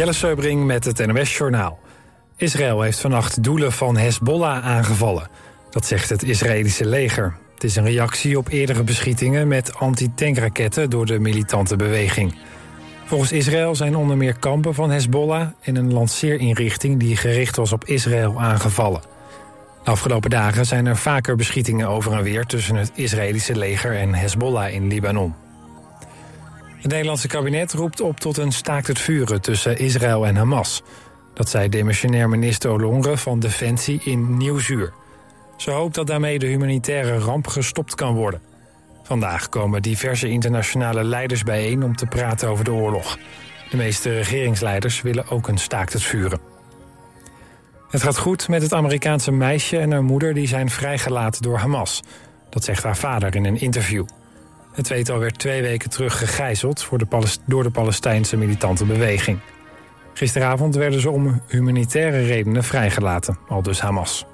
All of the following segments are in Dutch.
Jelle Seubring met het NOS Journaal. Israël heeft vannacht doelen van Hezbollah aangevallen. Dat zegt het Israëlische leger. Het is een reactie op eerdere beschietingen met antitankraketten door de militante beweging. Volgens Israël zijn onder meer kampen van Hezbollah en een lanceerinrichting die gericht was op Israël aangevallen. De afgelopen dagen zijn er vaker beschietingen over en weer tussen het Israëlische leger en Hezbollah in Libanon. Het Nederlandse kabinet roept op tot een staakt het vuren tussen Israël en Hamas. Dat zei demissionair minister Olongre van Defensie in Nieuwzuur. Ze hoopt dat daarmee de humanitaire ramp gestopt kan worden. Vandaag komen diverse internationale leiders bijeen om te praten over de oorlog. De meeste regeringsleiders willen ook een staakt het vuren. Het gaat goed met het Amerikaanse meisje en haar moeder die zijn vrijgelaten door Hamas. Dat zegt haar vader in een interview. Het tweetal werd twee weken terug gegijzeld door de Palestijnse militante beweging. Gisteravond werden ze om humanitaire redenen vrijgelaten, al dus Hamas.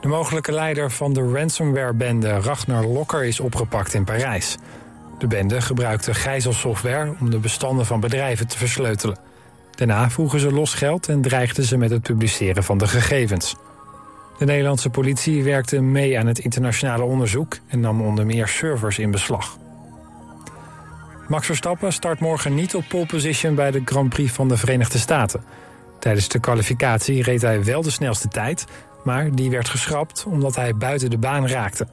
De mogelijke leider van de ransomware-bende Ragnar Lokker is opgepakt in Parijs. De bende gebruikte gijzelsoftware om de bestanden van bedrijven te versleutelen. Daarna vroegen ze los geld en dreigden ze met het publiceren van de gegevens. De Nederlandse politie werkte mee aan het internationale onderzoek en nam onder meer servers in beslag. Max Verstappen start morgen niet op pole position bij de Grand Prix van de Verenigde Staten. Tijdens de kwalificatie reed hij wel de snelste tijd, maar die werd geschrapt omdat hij buiten de baan raakte.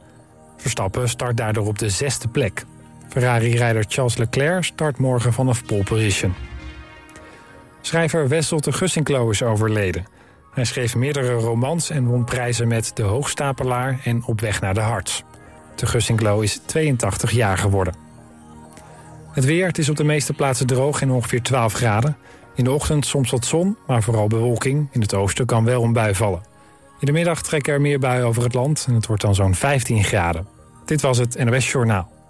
Verstappen start daardoor op de zesde plek. Ferrari-rijder Charles Leclerc start morgen vanaf pole position. Schrijver Wessel de Gussinklo is overleden. Hij schreef meerdere romans en won prijzen met De Hoogstapelaar en Op weg naar de Harts. De Gussinklo is 82 jaar geworden. Het weer, het is op de meeste plaatsen droog en ongeveer 12 graden. In de ochtend soms wat zon, maar vooral bewolking. In het oosten kan wel een bui vallen. In de middag trekken er meer buien over het land en het wordt dan zo'n 15 graden. Dit was het NOS Journaal.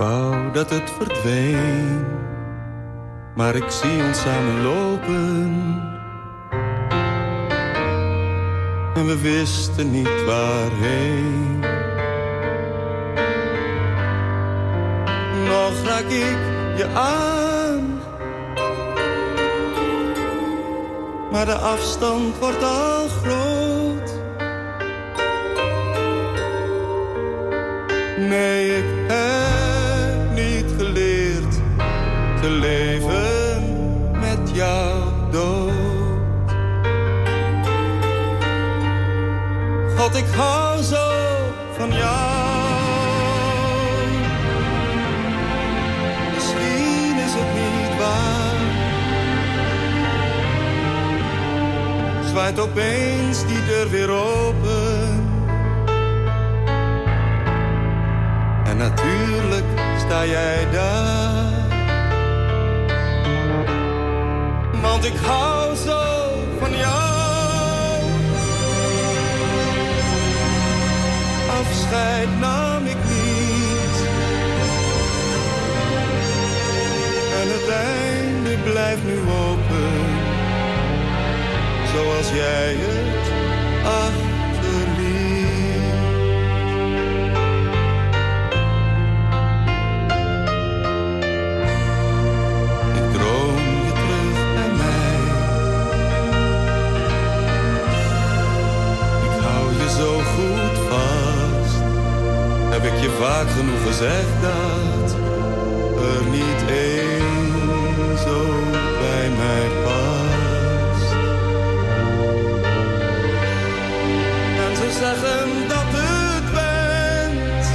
Wou dat het verdween, maar ik zie ons samen lopen. En we wisten niet waarheen. Nog raak ik je aan. Maar de afstand wordt al groot. Hou zo van jou. Misschien is het niet waar. Zwaait opeens die deur weer open. En natuurlijk sta jij daar. Want ik hou Afscheid nam ik niet. En het einde blijft nu open. Zoals jij het Heb ik je vaak genoeg gezegd dat er niet één zo bij mij past. En ze zeggen dat het bent.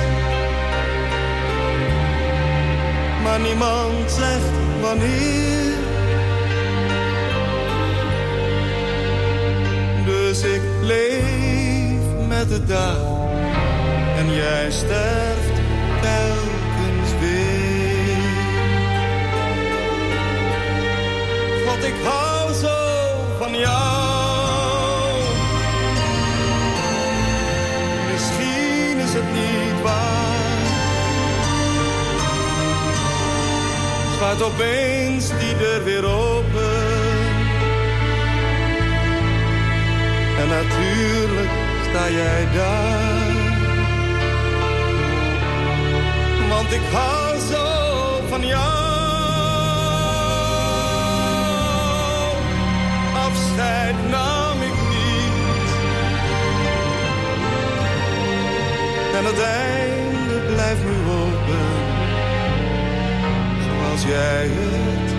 Maar niemand zegt wanneer. Dus ik leef met de dag en jij sterft telkens weer. God, ik hou zo van jou. Misschien is het niet waar. Gaat opeens die deur weer open. En natuurlijk sta jij daar. Want ik hou zo van jou. Afscheid nam ik niet. En het einde blijft nu open. Zoals jij het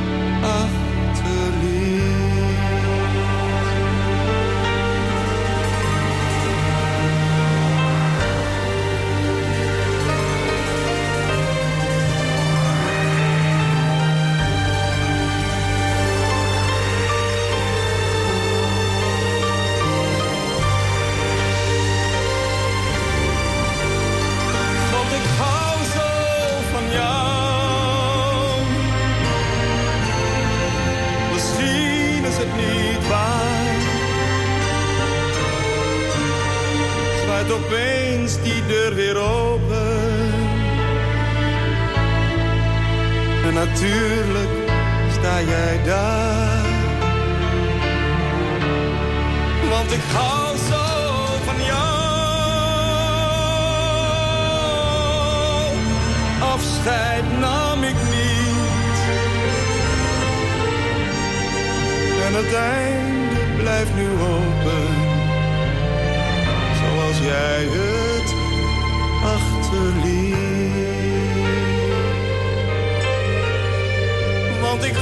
natuurlijk sta jij daar. Want ik hou zo van jou. Afscheid nam ik niet. En het einde blijft nu open. Zoals jij het achterliet. Want ik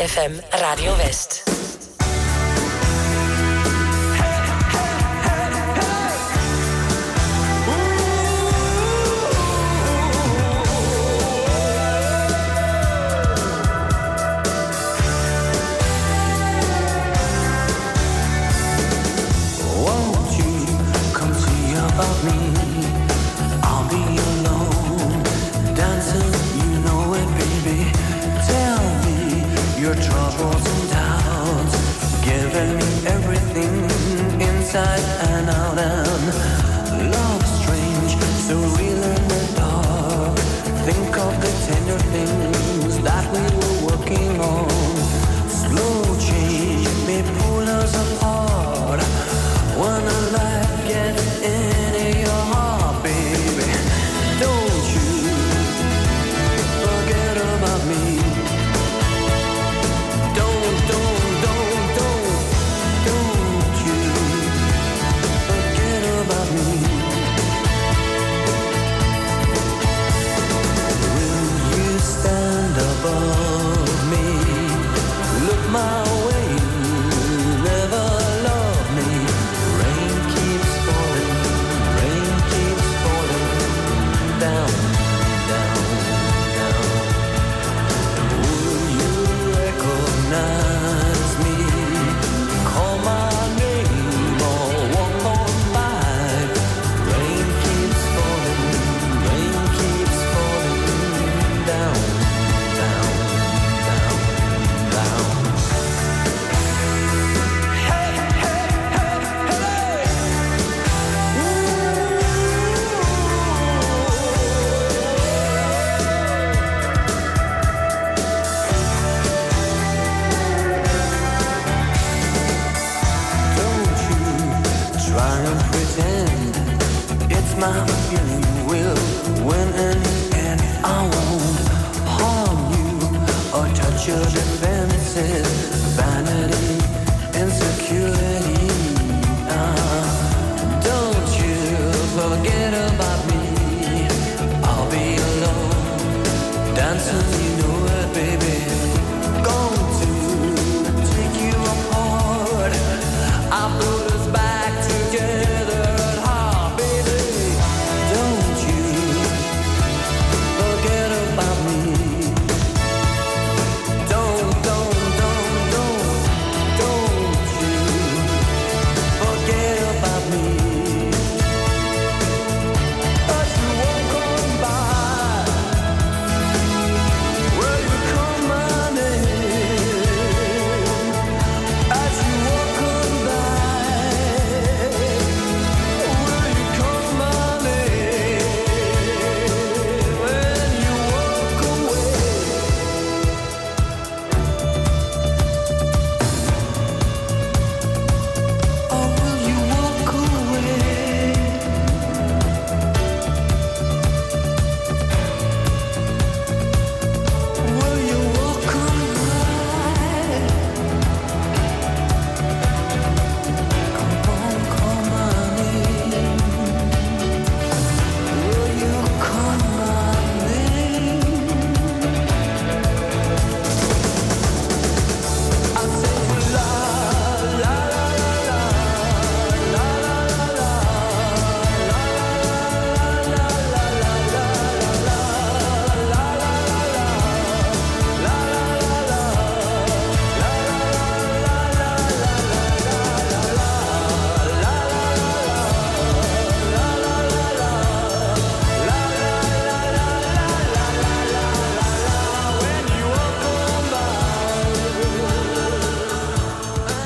FM Radio West.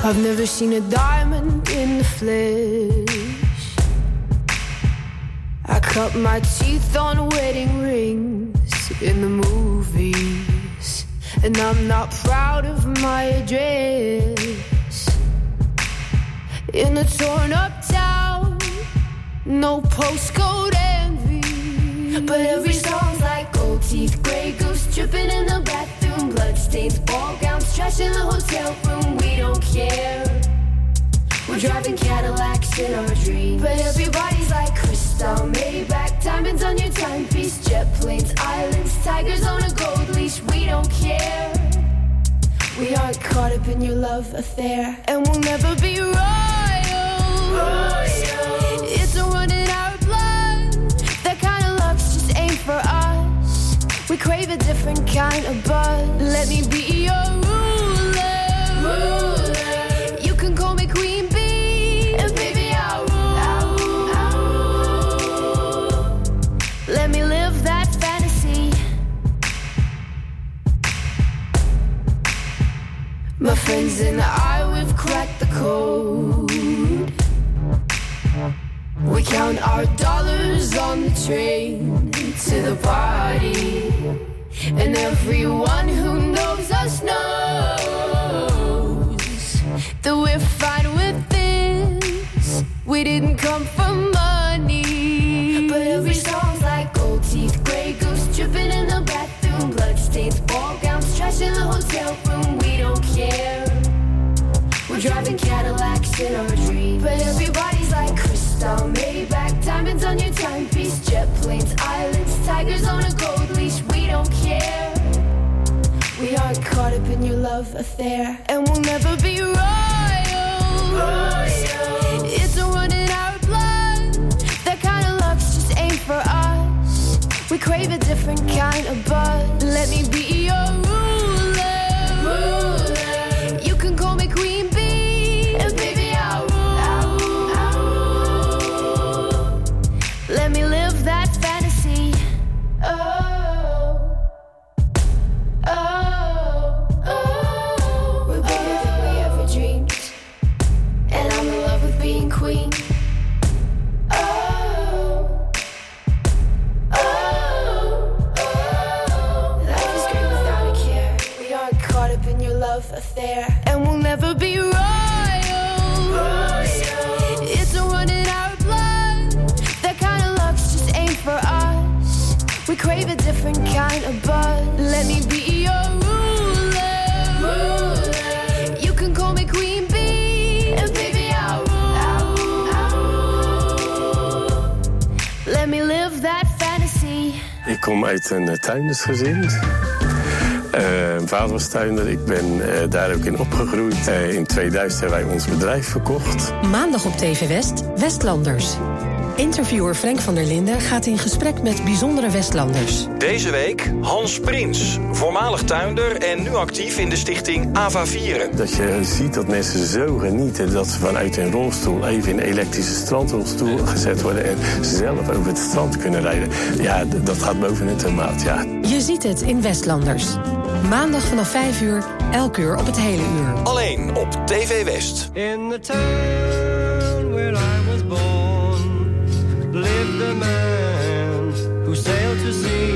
I've never seen a diamond in the flesh. I cut my teeth on wedding rings in the movies, and I'm not proud of my address. In a torn up town, no postcode envy. But every song's like gold teeth, gray goose dripping in the bath room, bloodstains, ball gowns, trash in the hotel room. We don't care. We're driving Cadillacs in our dreams. But everybody's like crystal, Maybach, diamonds on your timepiece, jet planes, islands, tigers on a gold leash. We don't care. We aren't caught up in your love affair, and we'll never be royal. royal. Crave a different kind of buzz. Let me be your ruler. You can call me Queen Bee, and baby I'll rule. Let me live that fantasy. My friends and I, we've cracked the code. We count our dollars on the train to the party. And everyone who knows us knows that we're fine with this. We didn't come for money. But every song's like gold teeth, gray goose dripping in the bathroom, bloodstains, ball gowns, trash in the hotel room. We don't care. We're driving Cadillacs in our dreams. But everybody's love affair, and we'll never be royal. It's a run in our blood. That kind of luck's just ain't for us. We crave a different kind of buzz. Let me be your kom uit een eh, tuindersgezin. Mijn vader was tuinder, ik ben eh, daar ook in opgegroeid. In 2000 hebben wij ons bedrijf verkocht. Maandag op TV West, Westlanders. Interviewer Frank van der Linden gaat in gesprek met bijzondere Westlanders. Deze week Hans Prins, voormalig tuinder en nu actief in de stichting Ava Vieren. Dat je ziet dat mensen zo genieten dat ze vanuit hun rolstoel even in een elektrische strandrolstoel gezet worden en zelf over het strand kunnen rijden. Ja, dat gaat boven het tomaat, ja. Je ziet het in Westlanders. Maandag vanaf 5 uur, elk uur op het hele uur. Alleen op TV West. In the town where I a man who sailed to sea,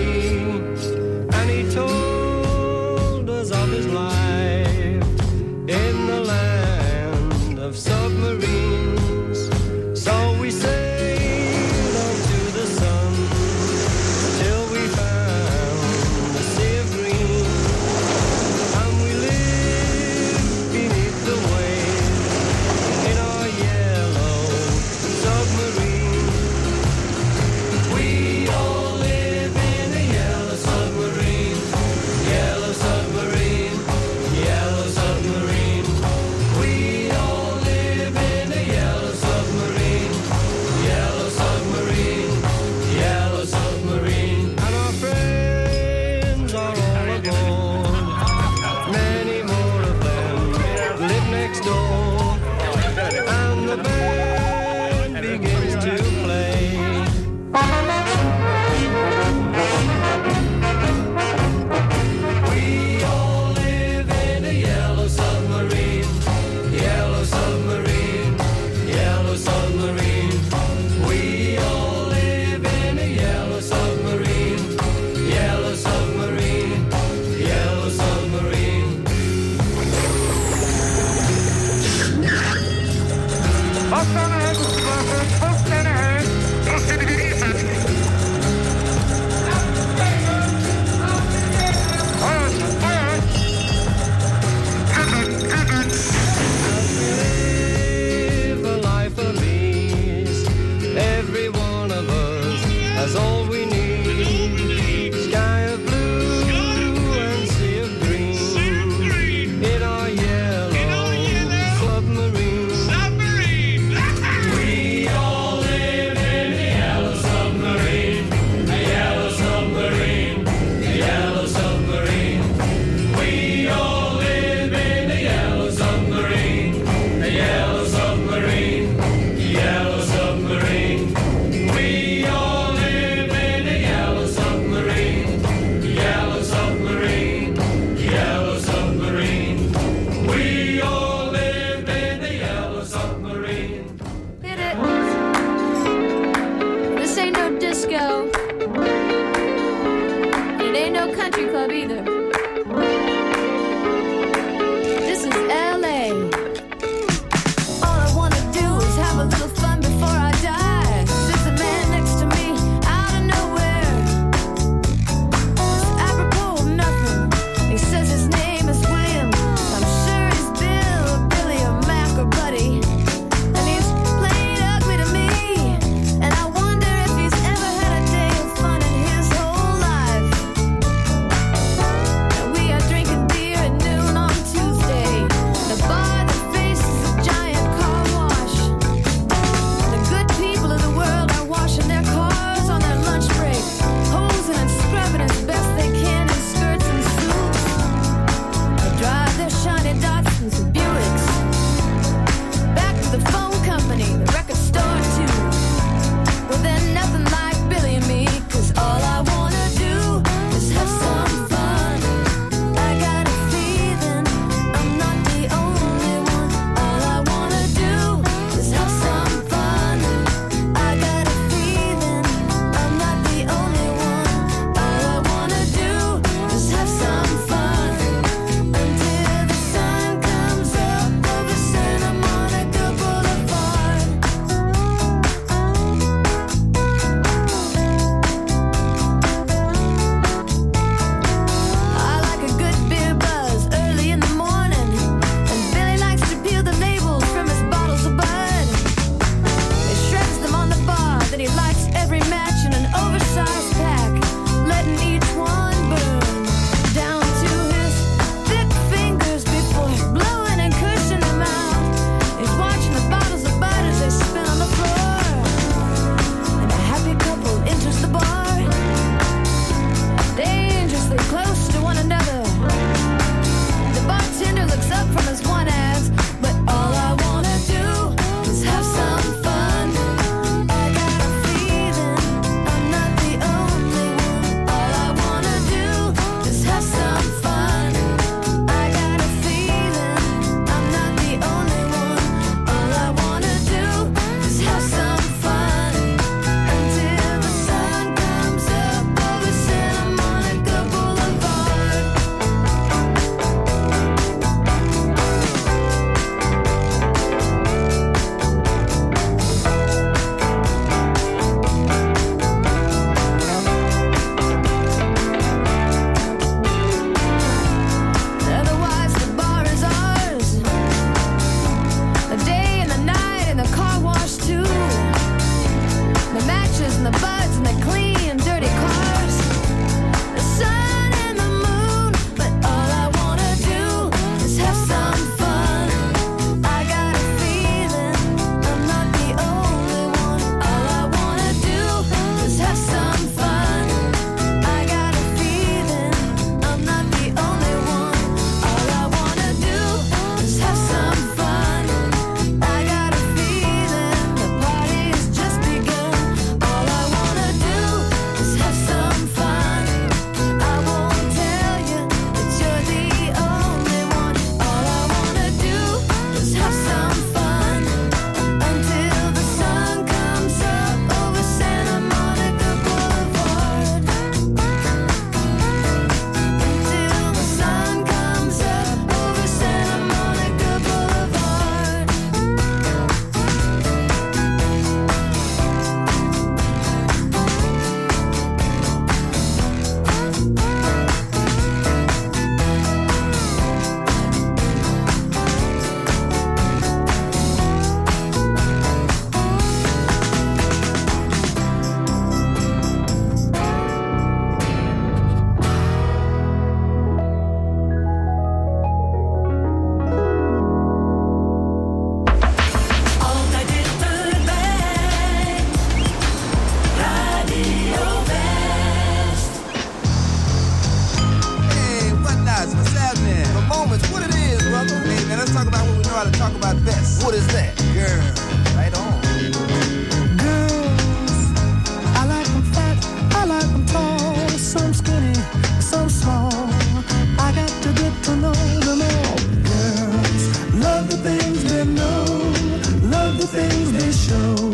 snow.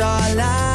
all I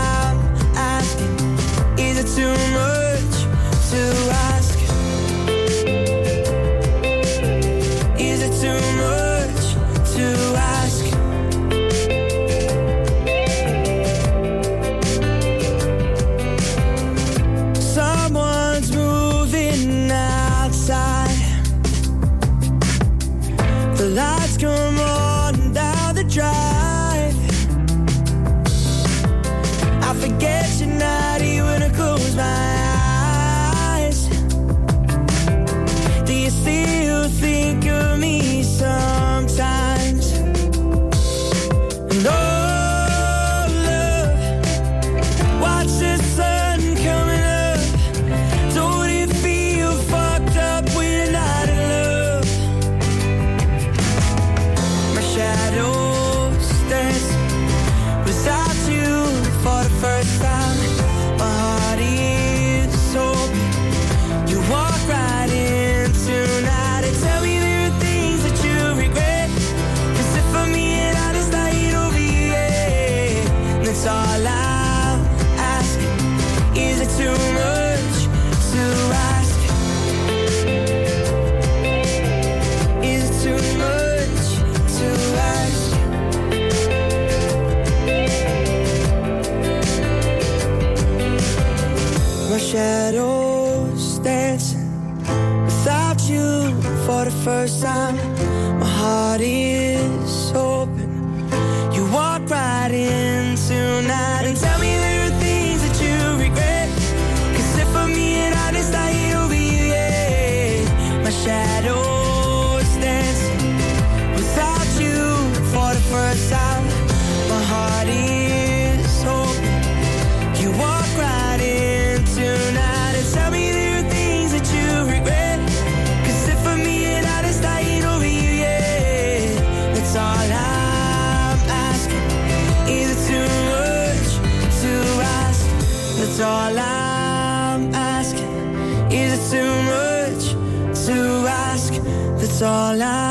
照亮。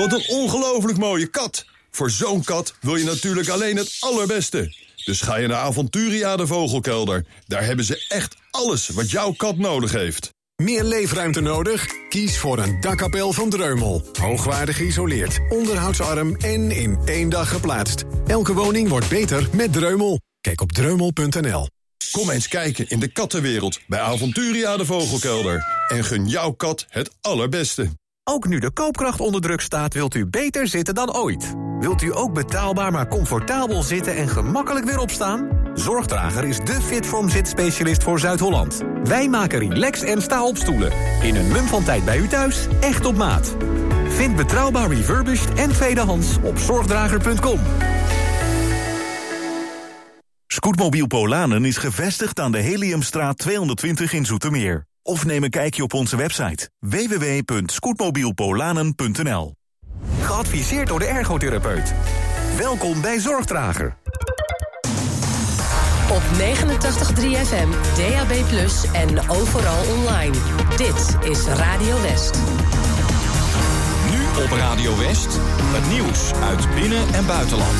Wat een ongelooflijk mooie kat. Voor zo'n kat wil je natuurlijk alleen het allerbeste. Dus ga je naar Aventuria de Vogelkelder. Daar hebben ze echt alles wat jouw kat nodig heeft. Meer leefruimte nodig? Kies voor een dakkapel van Dreumel. Hoogwaardig geïsoleerd, onderhoudsarm en in één dag geplaatst. Elke woning wordt beter met Dreumel. Kijk op dreumel.nl. Kom eens kijken in de kattenwereld bij Aventuria de Vogelkelder. En gun jouw kat het allerbeste. Ook nu de koopkracht onder druk staat, wilt u beter zitten dan ooit. Wilt u ook betaalbaar maar comfortabel zitten en gemakkelijk weer opstaan? Zorgdrager is de Fitform zitspecialist voor Zuid-Holland. Wij maken relax en sta-opstoelen. In een mum van tijd bij u thuis, echt op maat. Vind betrouwbaar refurbished en tweedehands op zorgdrager.com. Scootmobiel Polanen is gevestigd aan de Heliumstraat 220 in Zoetermeer. Of neem een kijkje op onze website www.scootmobielpolanen.nl Geadviseerd door de ergotherapeut. Welkom bij Zorgdrager. Op 89.3 FM, DAB+, en overal online. Dit is Radio West. Nu op Radio West, het nieuws uit binnen- en buitenland.